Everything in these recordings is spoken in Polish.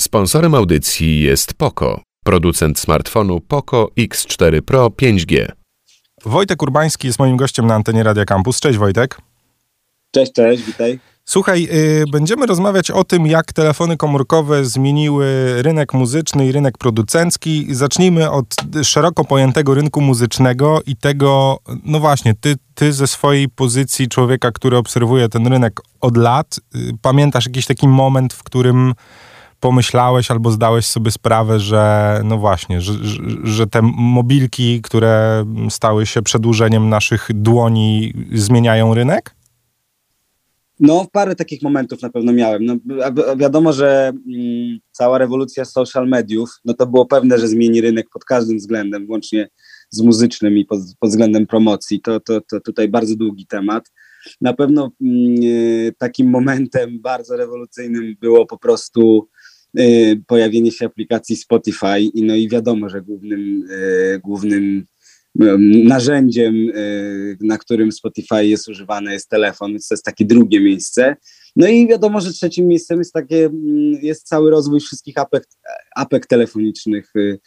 Sponsorem audycji jest Poco, producent smartfonu Poco X4 Pro 5G. Wojtek Urbański jest moim gościem na antenie Radia Campus. Cześć Wojtek. Cześć, cześć, witaj. Słuchaj, y, będziemy rozmawiać o tym, jak telefony komórkowe zmieniły rynek muzyczny i rynek producencki. Zacznijmy od szeroko pojętego rynku muzycznego i tego, no właśnie, ty, ty ze swojej pozycji człowieka, który obserwuje ten rynek od lat, y, pamiętasz jakiś taki moment, w którym pomyślałeś albo zdałeś sobie sprawę, że no właśnie, że, że, te mobilki, które stały się przedłużeniem naszych dłoni, zmieniają rynek? No, parę takich momentów na pewno miałem. No, wiadomo, że mm, cała rewolucja social mediów, no to było pewne, że zmieni rynek pod każdym względem, włącznie z muzycznym i pod, pod względem promocji. To, to, to tutaj bardzo długi temat. Na pewno mm, takim momentem bardzo rewolucyjnym było po prostu pojawienie się aplikacji Spotify. I no i wiadomo, że głównym, y, głównym narzędziem, y, na którym Spotify jest używane, jest telefon, więc to jest takie drugie miejsce. No i wiadomo, że trzecim miejscem jest takie, mm, jest cały rozwój wszystkich apek, apek telefonicznych y,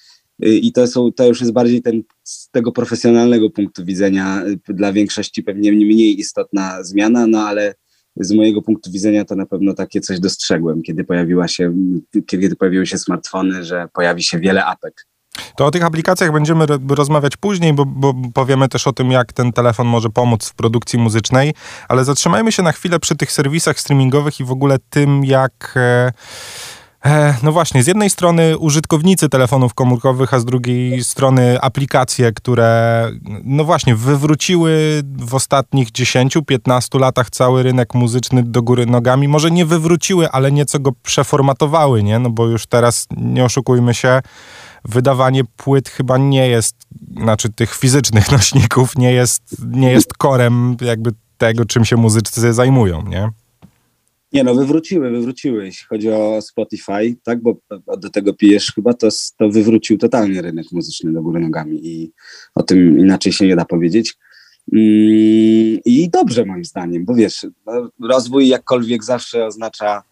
y, i to, są, to już jest bardziej ten, z tego profesjonalnego punktu widzenia dla większości pewnie mniej istotna zmiana, no ale z mojego punktu widzenia to na pewno takie coś dostrzegłem, kiedy pojawiła się, kiedy pojawiły się smartfony, że pojawi się wiele apek. To o tych aplikacjach będziemy rozmawiać później, bo, bo, powiemy też o tym, jak ten telefon może pomóc w produkcji muzycznej, ale zatrzymajmy się na chwilę przy tych serwisach streamingowych i w ogóle tym, jak. E, no właśnie, z jednej strony użytkownicy telefonów komórkowych, a z drugiej strony aplikacje, które, no właśnie, wywróciły w ostatnich 10-15 latach cały rynek muzyczny do góry nogami. Może nie wywróciły, ale nieco go przeformatowały, nie? No bo już teraz, nie oszukujmy się, wydawanie płyt chyba nie jest, znaczy tych fizycznych nośników nie jest, nie jest korem jakby tego, czym się muzycy zajmują, nie? Nie no, wywróciły, wywróciły, jeśli chodzi o Spotify, tak, bo do tego pijesz chyba, to, to wywrócił totalnie rynek muzyczny do góry nogami i o tym inaczej się nie da powiedzieć. Mm, I dobrze moim zdaniem, bo wiesz, no, rozwój jakkolwiek zawsze oznacza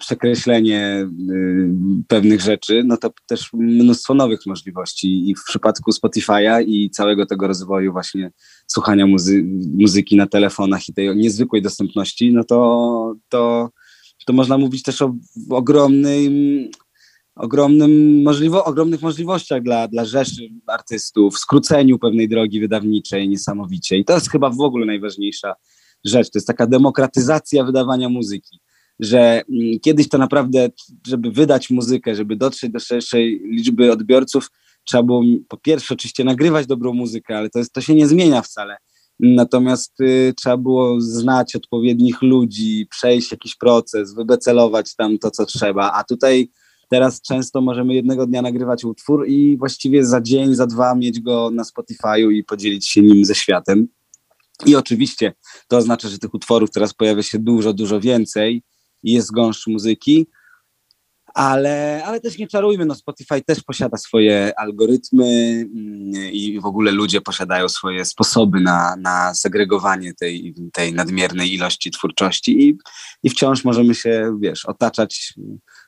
przekreślenie y, pewnych rzeczy, no to też mnóstwo nowych możliwości i w przypadku Spotify'a i całego tego rozwoju właśnie słuchania muzy muzyki na telefonach i tej niezwykłej dostępności, no to, to, to można mówić też o ogromnym ogromnym możliwo, ogromnych możliwościach dla, dla rzeszy artystów, skróceniu pewnej drogi wydawniczej niesamowicie. I to jest chyba w ogóle najważniejsza rzecz. To jest taka demokratyzacja wydawania muzyki że mm, kiedyś to naprawdę, żeby wydać muzykę, żeby dotrzeć do szerszej liczby odbiorców, trzeba było po pierwsze oczywiście nagrywać dobrą muzykę, ale to, jest, to się nie zmienia wcale. Natomiast y, trzeba było znać odpowiednich ludzi, przejść jakiś proces, wybecelować tam to, co trzeba. A tutaj teraz często możemy jednego dnia nagrywać utwór i właściwie za dzień, za dwa mieć go na Spotify'u i podzielić się nim ze światem. I oczywiście to oznacza, że tych utworów teraz pojawia się dużo, dużo więcej jest gąszcz muzyki, ale, ale też nie czarujmy, no Spotify też posiada swoje algorytmy mm, i w ogóle ludzie posiadają swoje sposoby na, na segregowanie tej, tej nadmiernej ilości twórczości i, i wciąż możemy się, wiesz, otaczać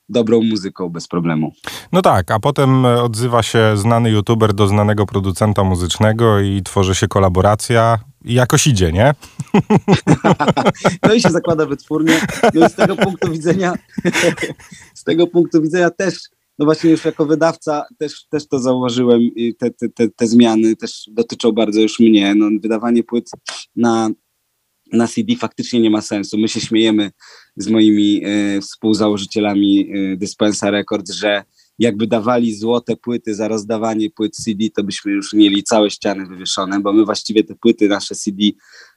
dobrą muzyką bez problemu. No tak, a potem odzywa się znany youtuber do znanego producenta muzycznego i tworzy się kolaboracja i jakoś idzie, nie? no i się zakłada wytwórnie. No i z tego punktu widzenia, z tego punktu widzenia też, no właśnie już jako wydawca też, też to zauważyłem i te, te, te, te zmiany też dotyczą bardzo już mnie. No, wydawanie płyt na na CD faktycznie nie ma sensu. My się śmiejemy z moimi e, współzałożycielami e, Dispensa Records, że jakby dawali złote płyty za rozdawanie płyt CD, to byśmy już mieli całe ściany wywieszone, bo my właściwie te płyty, nasze CD,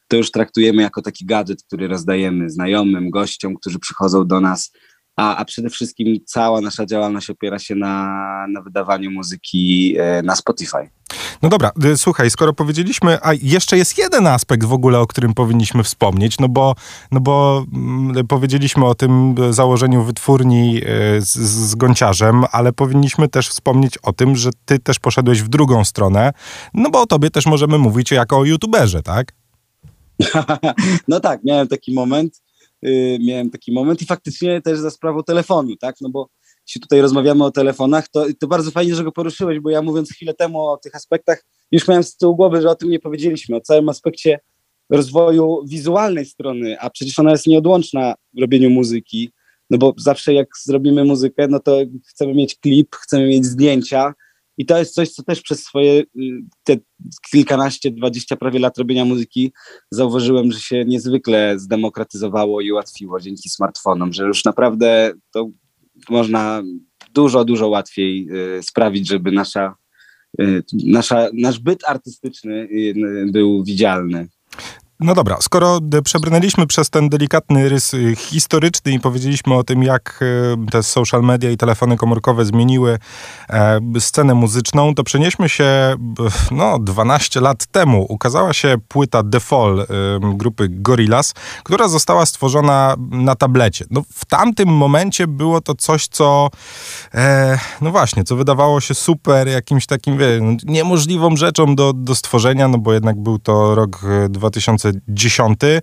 to już traktujemy jako taki gadżet, który rozdajemy znajomym, gościom, którzy przychodzą do nas a, a przede wszystkim cała nasza działalność opiera się na, na wydawaniu muzyki e, na Spotify. No dobra, y, słuchaj, skoro powiedzieliśmy, a jeszcze jest jeden aspekt w ogóle, o którym powinniśmy wspomnieć, no bo, no bo mm, powiedzieliśmy o tym założeniu wytwórni y, z, z Gąciarzem, ale powinniśmy też wspomnieć o tym, że ty też poszedłeś w drugą stronę, no bo o tobie też możemy mówić jako o youtuberze, tak? no tak, miałem taki moment, miałem taki moment i faktycznie też za sprawą telefonu, tak, no bo jeśli tutaj rozmawiamy o telefonach, to, to bardzo fajnie, że go poruszyłeś, bo ja mówiąc chwilę temu o tych aspektach, już miałem z tyłu głowy, że o tym nie powiedzieliśmy, o całym aspekcie rozwoju wizualnej strony, a przecież ona jest nieodłączna w robieniu muzyki, no bo zawsze jak zrobimy muzykę, no to chcemy mieć klip, chcemy mieć zdjęcia i to jest coś, co też przez swoje y, te kilkanaście, dwadzieścia prawie lat robienia muzyki zauważyłem, że się niezwykle zdemokratyzowało i ułatwiło dzięki smartfonom, że już naprawdę to można dużo, dużo łatwiej y, sprawić, żeby nasza, y, nasza, nasz byt artystyczny był widzialny. No dobra, skoro przebrnęliśmy przez ten delikatny rys y, historyczny i powiedzieliśmy o tym, jak y, te social media i telefony komórkowe zmieniły e, scenę muzyczną, to przenieśmy się no, 12 lat temu. Ukazała się płyta The Fall y, grupy Gorillaz, która została stworzona na tablecie. No, w tamtym momencie było to coś, co e, no właśnie, co wydawało się super, jakimś takim wie, niemożliwą rzeczą do, do stworzenia, no bo jednak był to rok 2000 2010. E,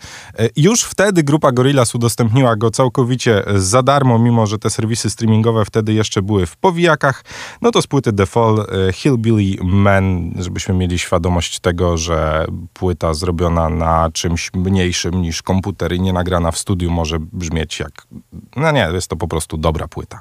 już wtedy grupa Gorillaz udostępniła go całkowicie za darmo, mimo że te serwisy streamingowe wtedy jeszcze były w powijakach. No to z płyty The Fall e, Hillbilly Man, żebyśmy mieli świadomość tego, że płyta zrobiona na czymś mniejszym niż komputer i nie nagrana w studiu może brzmieć jak... No nie, jest to po prostu dobra płyta.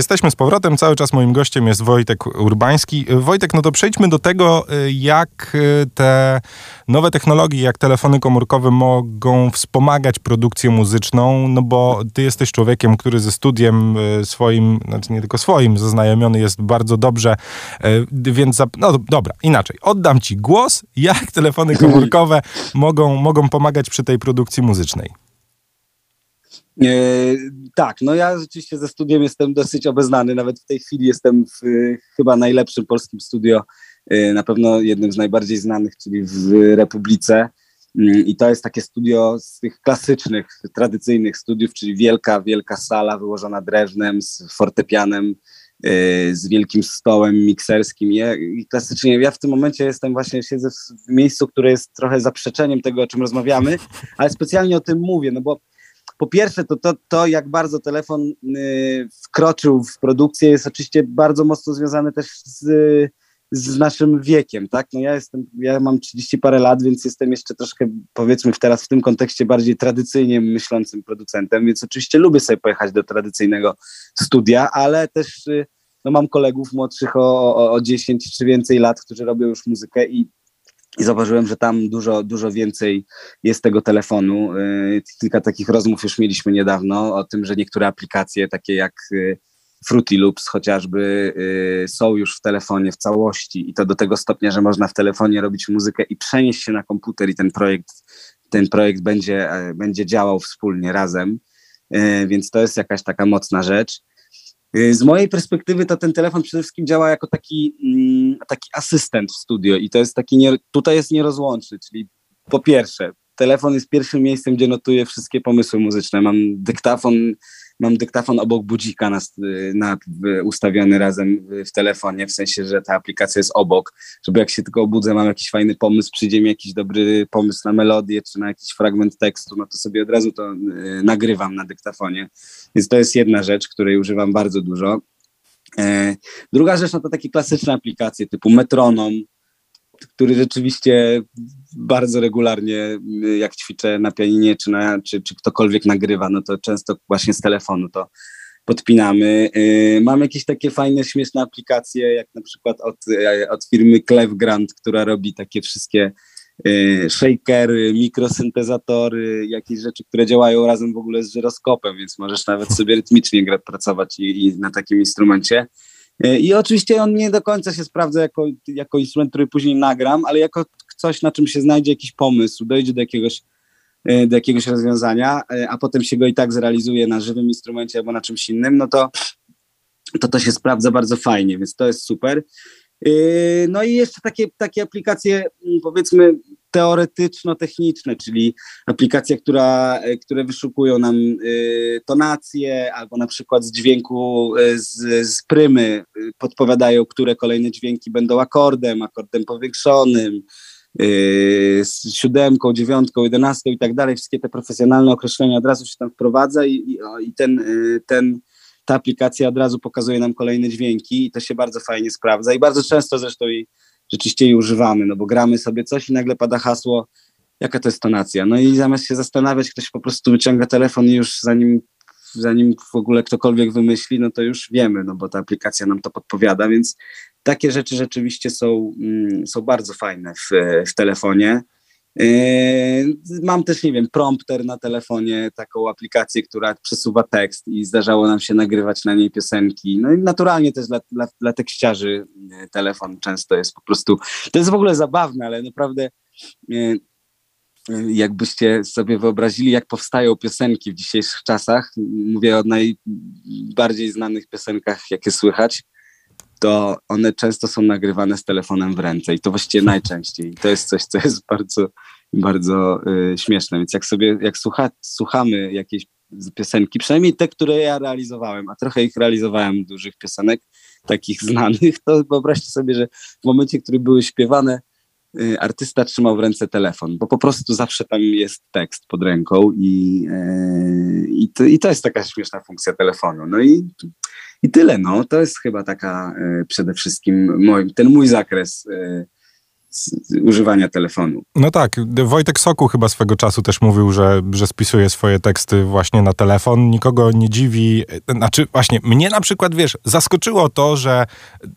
Jesteśmy z powrotem, cały czas moim gościem jest Wojtek Urbański. Wojtek, no to przejdźmy do tego, y, jak y, te nowe technologie, jak telefony komórkowe mogą wspomagać produkcję muzyczną, no bo ty jesteś człowiekiem, który ze studiem y, swoim, znaczy nie tylko swoim, zaznajomiony jest bardzo dobrze, więc, no dobra, inaczej, oddam ci głos, jak telefony komórkowe mogą, mogą pomagać przy tej produkcji muzycznej. E, tak, no ja rzeczywiście ze studiem jestem dosyć obeznany, nawet w tej chwili jestem w chyba najlepszym polskim studio, e, na pewno jednym z najbardziej znanych, czyli w Republice. Mm, I to jest takie studio z tych klasycznych, tradycyjnych studiów, czyli wielka, wielka sala wyłożona drewnem, z fortepianem, e, z wielkim stołem mikserskim. I klasycznie ja w tym momencie jestem właśnie, siedzę w miejscu, które jest trochę zaprzeczeniem tego, o czym rozmawiamy, ale specjalnie o tym mówię, no bo po pierwsze, to, to, to jak bardzo telefon y, wkroczył w produkcję, jest oczywiście bardzo mocno związane też z, z naszym wiekiem, tak? No ja jestem, ja mam 30 parę lat, więc jestem jeszcze troszkę, powiedzmy teraz w tym kontekście bardziej tradycyjnie myślącym producentem, więc oczywiście lubię sobie pojechać do tradycyjnego studia, ale też y, no mam kolegów młodszych o, o, o 10 czy więcej lat, którzy robią już muzykę i i zauważyłem, że tam dużo, dużo więcej jest tego telefonu. Y, kilka takich rozmów już mieliśmy niedawno o tym, że niektóre aplikacje, takie jak y, Fruity Loops chociażby, y, są już w telefonie w całości i to do tego stopnia, że można w telefonie robić muzykę i przenieść się na komputer i ten projekt, ten projekt będzie, e, będzie działał wspólnie razem. Więc to jest jakaś taka mocna rzecz. Y, z mojej perspektywy to ten telefon przede wszystkim działa jako taki, mm, taki asystent w studio i to jest taki, nie, tutaj jest nierozłączny, czyli po pierwsze, telefon jest pierwszym miejscem, gdzie notuję wszystkie pomysły muzyczne. Mam dyktafon mam dyktafon obok budzika na, na, ustawiony razem w telefonie, w sensie, że ta aplikacja jest obok, żeby jak się tylko obudzę, mam jakiś fajny pomysł, przyjdzie mi jakiś dobry pomysł na melodię, czy na jakiś fragment tekstu, no to sobie od razu to y, nagrywam na dyktafonie. Więc to jest jedna rzecz, której używam bardzo dużo. E, druga rzecz, no to takie klasyczne aplikacje typu metronom, który rzeczywiście bardzo regularnie, y, jak ćwiczę na pianinie, czy, na, czy, czy ktokolwiek nagrywa, no to często właśnie z telefonu to podpinamy. Y, mam jakieś takie fajne, śmieszne aplikacje, jak na przykład od, e, od firmy Clevgrant, która robi takie wszystkie y, shakery, mikrosyntezatory, jakieś rzeczy, które działają razem w ogóle z żyroskopem, więc możesz nawet sobie rytmicznie pracować i, i na takim instrumencie. E, I oczywiście on nie do końca się sprawdza jako, jako instrument, który później nagram, ale jako coś, na czym się znajdzie jakiś pomysł, dojdzie do jakiegoś, e, do jakiegoś rozwiązania, e, a potem się go i tak zrealizuje na żywym instrumencie albo na czymś innym, no to to, to się sprawdza bardzo fajnie, więc to jest super. No i jeszcze takie, takie aplikacje, mm, powiedzmy, teoretyczno-techniczne, czyli aplikacje, która, e, które wyszukują nam y, tonacje, albo na przykład z dźwięku y, z, z prymy podpowiadają, które kolejne dźwięki będą akordem, akordem powiększonym, z siódemką, dziewiątką, jedenastką i tak dalej. Wszystkie te profesjonalne określenia od razu się tam wprowadza i, i, i ten, ten, ta aplikacja od razu pokazuje nam kolejne dźwięki i to się bardzo fajnie sprawdza i bardzo często zresztą i rzeczywiście jej używamy, no bo gramy sobie coś i nagle pada hasło, jaka to jest tonacja. No i zamiast się zastanawiać, ktoś po prostu wyciąga telefon i już zanim, zanim w ogóle ktokolwiek wymyśli, no to już wiemy, no bo ta aplikacja nam to podpowiada, więc takie rzeczy rzeczywiście są, mm, są bardzo fajne w, w telefonie. Yy, mam też, nie wiem, prompter na telefonie, taką aplikację, która przesuwa tekst i zdarzało nam się nagrywać na niej piosenki. No i naturalnie też dla, dla, dla tekściarzy yy, telefon często jest po prostu, to jest w ogóle zabawne, ale naprawdę yy, jakbyście sobie wyobrazili, jak powstają piosenki w dzisiejszych czasach, mówię o najbardziej znanych piosenkach, jakie słychać, to one często są nagrywane z telefonem w ręce i to właściwie najczęściej. To jest coś, co jest bardzo, bardzo y, śmieszne. Więc jak sobie, jak słucha, słuchamy jakiejś piosenki, przynajmniej te, które ja realizowałem, a trochę ich realizowałem, dużych piosenek, takich znanych, to wyobraźcie sobie, że w momencie, w którym były śpiewane, y, artysta trzymał w ręce telefon, bo po prostu zawsze tam jest tekst pod ręką i, y, i, to, i to jest taka śmieszna funkcja telefonu. No i i tyle, no. To jest chyba taka y, przede wszystkim mój, ten mój zakres y, używania telefonu. No tak, Wojtek Soku chyba swego czasu też mówił, że, że spisuje swoje teksty właśnie na telefon. Nikogo nie dziwi, znaczy właśnie mnie na przykład, wiesz, zaskoczyło to, że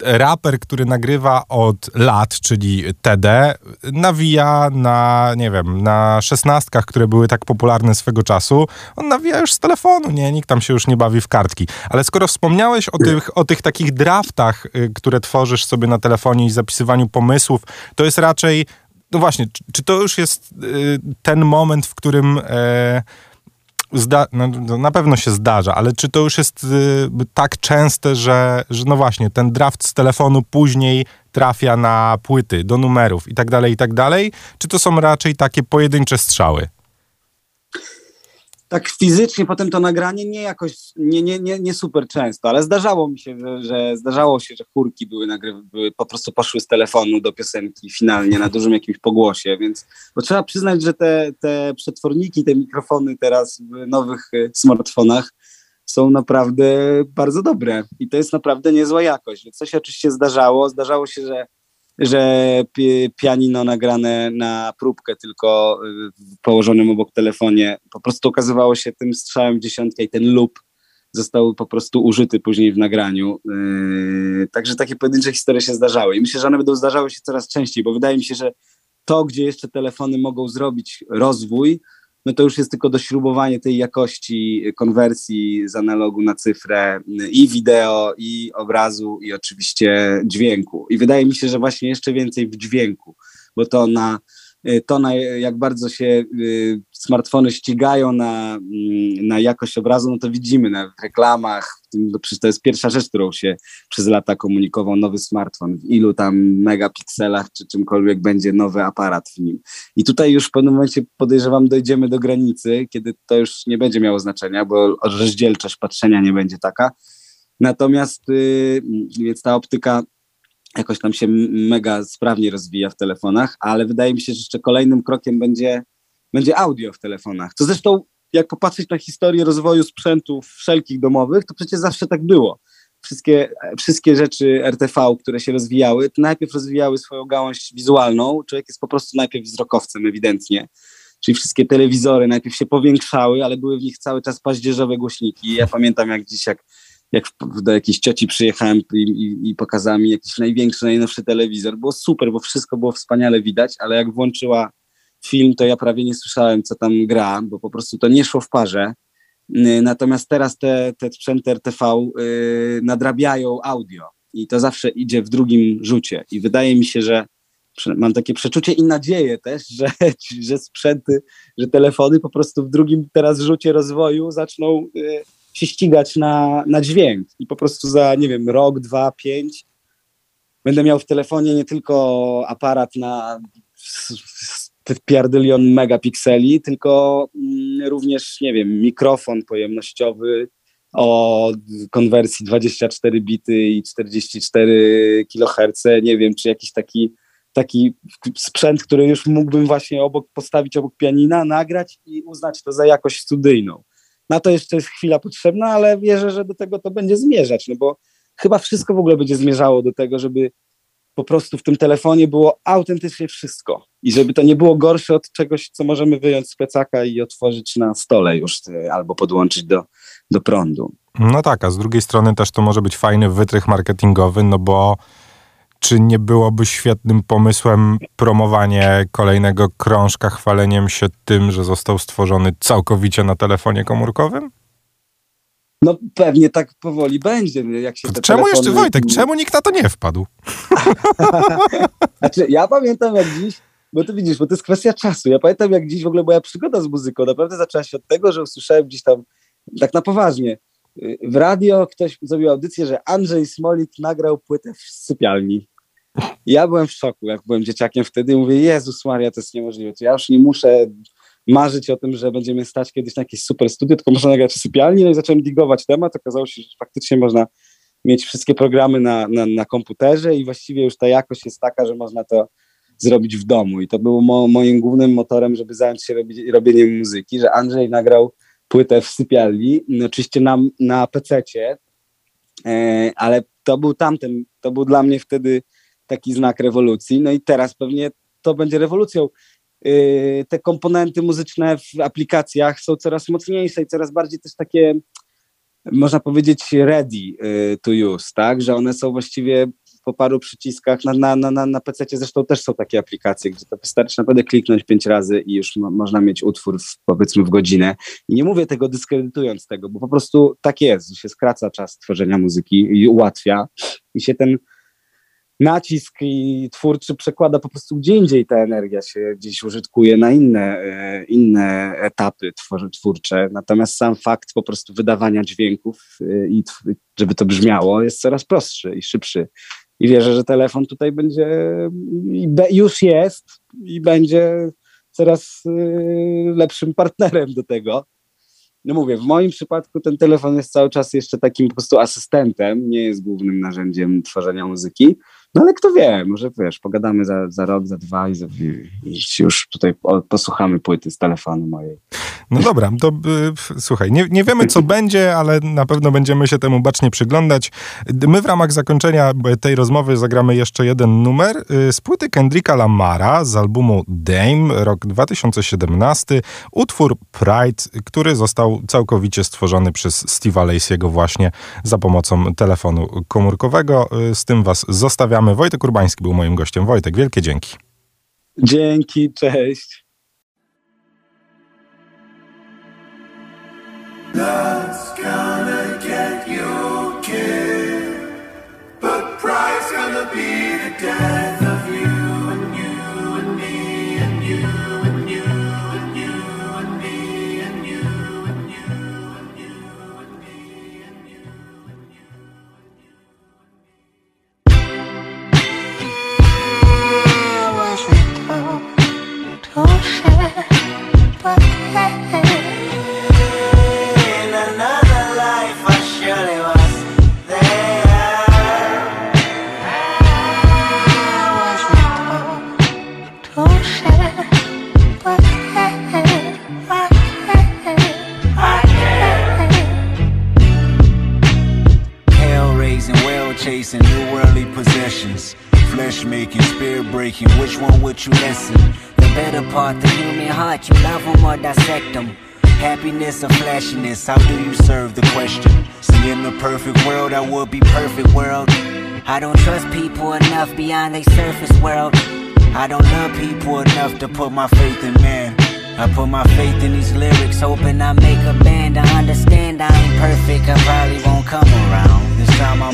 raper, który nagrywa od lat, czyli TD, nawija na, nie wiem, na szesnastkach, które były tak popularne swego czasu, on nawija już z telefonu, nie? Nikt tam się już nie bawi w kartki. Ale skoro wspomniałeś o tych, o tych takich draftach, y, które tworzysz sobie na telefonie i zapisywaniu pomysłów, to jest raczej, no właśnie, czy, czy to już jest y, ten moment, w którym e, zda, no, no, na pewno się zdarza, ale czy to już jest y, tak częste, że, że no właśnie, ten draft z telefonu później trafia na płyty, do numerów i tak dalej, i tak dalej, czy to są raczej takie pojedyncze strzały? Tak fizycznie potem to nagranie nie jakoś, nie, nie, nie, nie super często, ale zdarzało mi się, że, że zdarzało się, że chórki były, nagry, były po prostu poszły z telefonu do piosenki finalnie na dużym jakimś pogłosie, więc bo trzeba przyznać, że te, te przetworniki, te mikrofony teraz w nowych e, smartfonach są naprawdę bardzo dobre i to jest naprawdę niezła jakość, więc się oczywiście zdarzało, zdarzało się, że że pianino nagrane na próbkę, tylko y, położonym obok telefonie, po prostu okazywało się tym strzałem w dziesiątkę i ten loop został po prostu użyty później w nagraniu. Yy, także takie pojedyncze historie się zdarzały i myślę, że one będą zdarzały się coraz częściej, bo wydaje mi się, że to, gdzie jeszcze telefony mogą zrobić rozwój, no to już jest tylko dośrubowanie tej jakości konwersji z analogu na cyfrę i wideo, i obrazu, i oczywiście dźwięku. I wydaje mi się, że właśnie jeszcze więcej w dźwięku, bo to na to, na, jak bardzo się y, smartfony ścigają na, mm, na jakość obrazu, no to widzimy na, reklamach. No przecież to jest pierwsza rzecz, którą się przez lata komunikował nowy smartfon. W ilu tam megapikselach czy czymkolwiek będzie nowy aparat w nim. I tutaj już w pewnym momencie podejrzewam, dojdziemy do granicy, kiedy to już nie będzie miało znaczenia, bo rozdzielczość patrzenia nie będzie taka. Natomiast yy, więc ta optyka jakoś tam się mega sprawnie rozwija w telefonach, ale wydaje mi się, że jeszcze kolejnym krokiem będzie, będzie audio w telefonach. To zresztą, jak popatrzeć na historię rozwoju sprzętów wszelkich domowych, to przecież zawsze tak było. Wszystkie, wszystkie rzeczy RTV, które się rozwijały, to najpierw rozwijały swoją gałąź wizualną. Człowiek jest po prostu najpierw wzrokowcem, ewidentnie. Czyli wszystkie telewizory najpierw się powiększały, ale były w nich cały czas paździerzowe głośniki. Ja pamiętam jak dziś, jak jak do jakiejś cioci przyjechałem i, i, i pokazała mi jakiś największy, najnowszy telewizor. Było super, bo wszystko było wspaniale widać, ale jak włączyła film, to ja prawie nie słyszałem, co tam gra, bo po prostu to nie szło w parze. Natomiast teraz te, te sprzęty RTV yy, nadrabiają audio i to zawsze idzie w drugim rzucie. I wydaje mi się, że mam takie przeczucie i nadzieję też, że, że sprzęty, że telefony po prostu w drugim teraz rzucie rozwoju zaczną yy, się ścigać na, na dźwięk i po prostu za, nie wiem, rok, dwa, pięć będę miał w telefonie nie tylko aparat na pierdylion megapikseli, kilka mm, również, nie wiem, mikrofon pojemnościowy o konwersji 24 bity i 44 kHz, nie wiem, czy jakiś taki taki sprzęt, który już mógłbym właśnie obok postawić obok pianina, nagrać i uznać to za jakość studyjną. Na to jeszcze jest chwila potrzebna, ale wierzę, że do tego to będzie zmierzać, no bo chyba wszystko w ogóle będzie zmierzało do tego, żeby po prostu w tym telefonie było autentycznie wszystko i żeby to nie było gorsze od czegoś, co możemy wyjąć z plecaka i otworzyć na stole już e, albo podłączyć do, do prądu. No tak, a z drugiej strony też to może być fajny wytrych marketingowy, no bo czy nie byłoby świetnym pomysłem promowanie kolejnego krążka chwaleniem się tym, że został stworzony całkowicie na telefonie komórkowym? No pewnie tak powoli będzie. Jak się czemu telefony... jeszcze, Wojtek, czemu nikt na to nie wpadł? znaczy, ja pamiętam jak dziś, bo ty widzisz, bo to jest kwestia czasu. Ja pamiętam jak dziś w ogóle moja przygoda z muzyką naprawdę zaczęła się od tego, że usłyszałem gdzieś tam, tak na poważnie, w radio ktoś zrobił audycję, że Andrzej Smolik nagrał płytę w sypialni. Ja byłem w szoku, jak byłem dzieciakiem wtedy. Mówię, Jezus Maria, to jest niemożliwe. To ja już nie muszę marzyć o tym, że będziemy stać kiedyś na jakieś super studio, tylko można nagrać w sypialni. No i zacząłem digować temat. Okazało się, że faktycznie można mieć wszystkie programy na, na, na komputerze i właściwie już ta jakość jest taka, że można to zrobić w domu. I to było mo, moim głównym motorem, żeby zająć się robi, robieniem muzyki, że Andrzej nagrał płytę w sypialni, no oczywiście na, na PC-cie, e, ale to był tamten, to był dla mnie wtedy taki znak rewolucji. No i teraz pewnie to będzie rewolucją. Yy, te komponenty muzyczne w aplikacjach są coraz mocniejsze i coraz bardziej też takie, można powiedzieć, ready yy, to use, tak? Że one są właściwie po paru przyciskach na, na, na, na, na PC zresztą też są takie aplikacje, gdzie to wystarczy naprawdę kliknąć pięć razy i już mo można mieć utwór w, powiedzmy w godzinę. I nie mówię tego dyskredytując tego, bo po prostu tak jest, że się skraca czas tworzenia muzyki i ułatwia i się ten nacisk i twórczy przekłada po prostu gdzie indziej ta energia się gdzieś użytkuje na inne, e, inne etapy twórcze. Natomiast sam fakt po prostu wydawania dźwięków e, i żeby to brzmiało jest coraz prostszy i szybszy. I wierzę, że telefon tutaj będzie już jest i będzie coraz e, lepszym partnerem do tego. No mówię, w moim przypadku ten telefon jest cały czas jeszcze takim po prostu asystentem, nie jest głównym narzędziem tworzenia muzyki, no ale kto wie, może wiesz, pogadamy za, za rok, za dwa i, za, i już tutaj posłuchamy płyty z telefonu mojej. No dobra, to y, słuchaj, nie, nie wiemy co będzie, ale na pewno będziemy się temu bacznie przyglądać. My w ramach zakończenia tej rozmowy zagramy jeszcze jeden numer y, z płyty Kendricka Lamara z albumu Dame, rok 2017, utwór Pride, który został całkowicie stworzony przez Steve'a Lacey'ego właśnie za pomocą telefonu komórkowego. Y, z tym was zostawiamy. Wojtek Urbański był moim gościem. Wojtek, wielkie dzięki. Dzięki, cześć. Love's gonna get you killed, but pride's gonna be the death chasing new worldly possessions. Flesh making, spirit breaking, which one would you listen? The better part, or dissect them. Happiness or flashiness, how do you serve the question? See, in the perfect world, I would be perfect world. I don't trust people enough beyond their surface world. I don't love people enough to put my faith in man. I put my faith in these lyrics, hoping I make a band. I understand I ain't perfect, I probably won't come around. This time I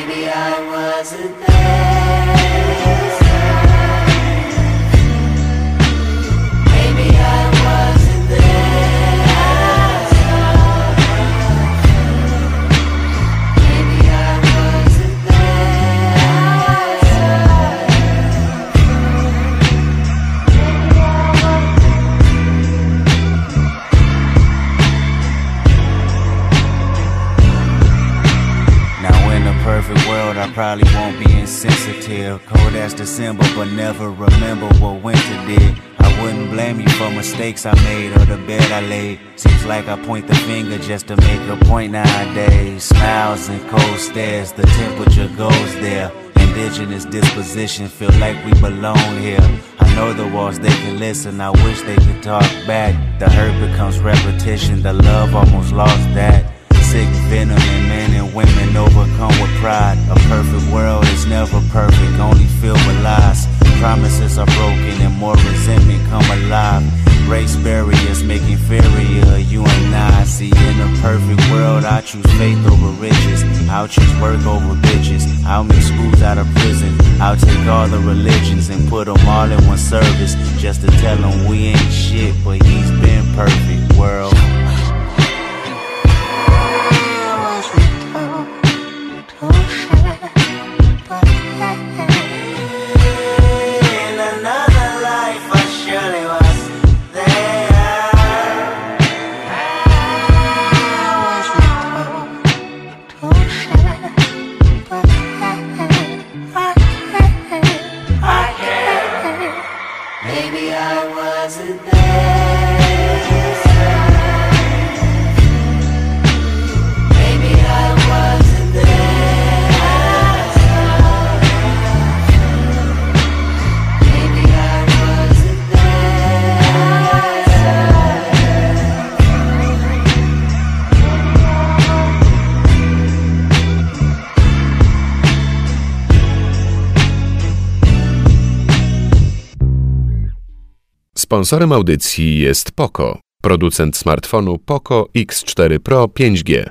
Maybe I wasn't there. December, but never remember what winter did. I wouldn't blame you for mistakes I made or the bed I laid. Seems like I point the finger just to make a point nowadays. Smiles and cold stares, the temperature goes there. Indigenous disposition, feel like we belong here. I know the walls they can listen, I wish they could talk back. The hurt becomes repetition, the love almost lost that. Sick venom and men and women overcome with pride. A perfect world is never perfect, only filled with lies. Promises are broken and more resentment come alive. Race barriers make inferior you and I. See, in a perfect world, I choose faith over riches. I'll choose work over bitches. I'll make schools out of prison. I'll take all the religions and put them all in one service. Just to tell them we ain't shit, but he's been perfect, world. Sponsorem audycji jest Poco, producent smartfonu Poco X4 Pro 5G.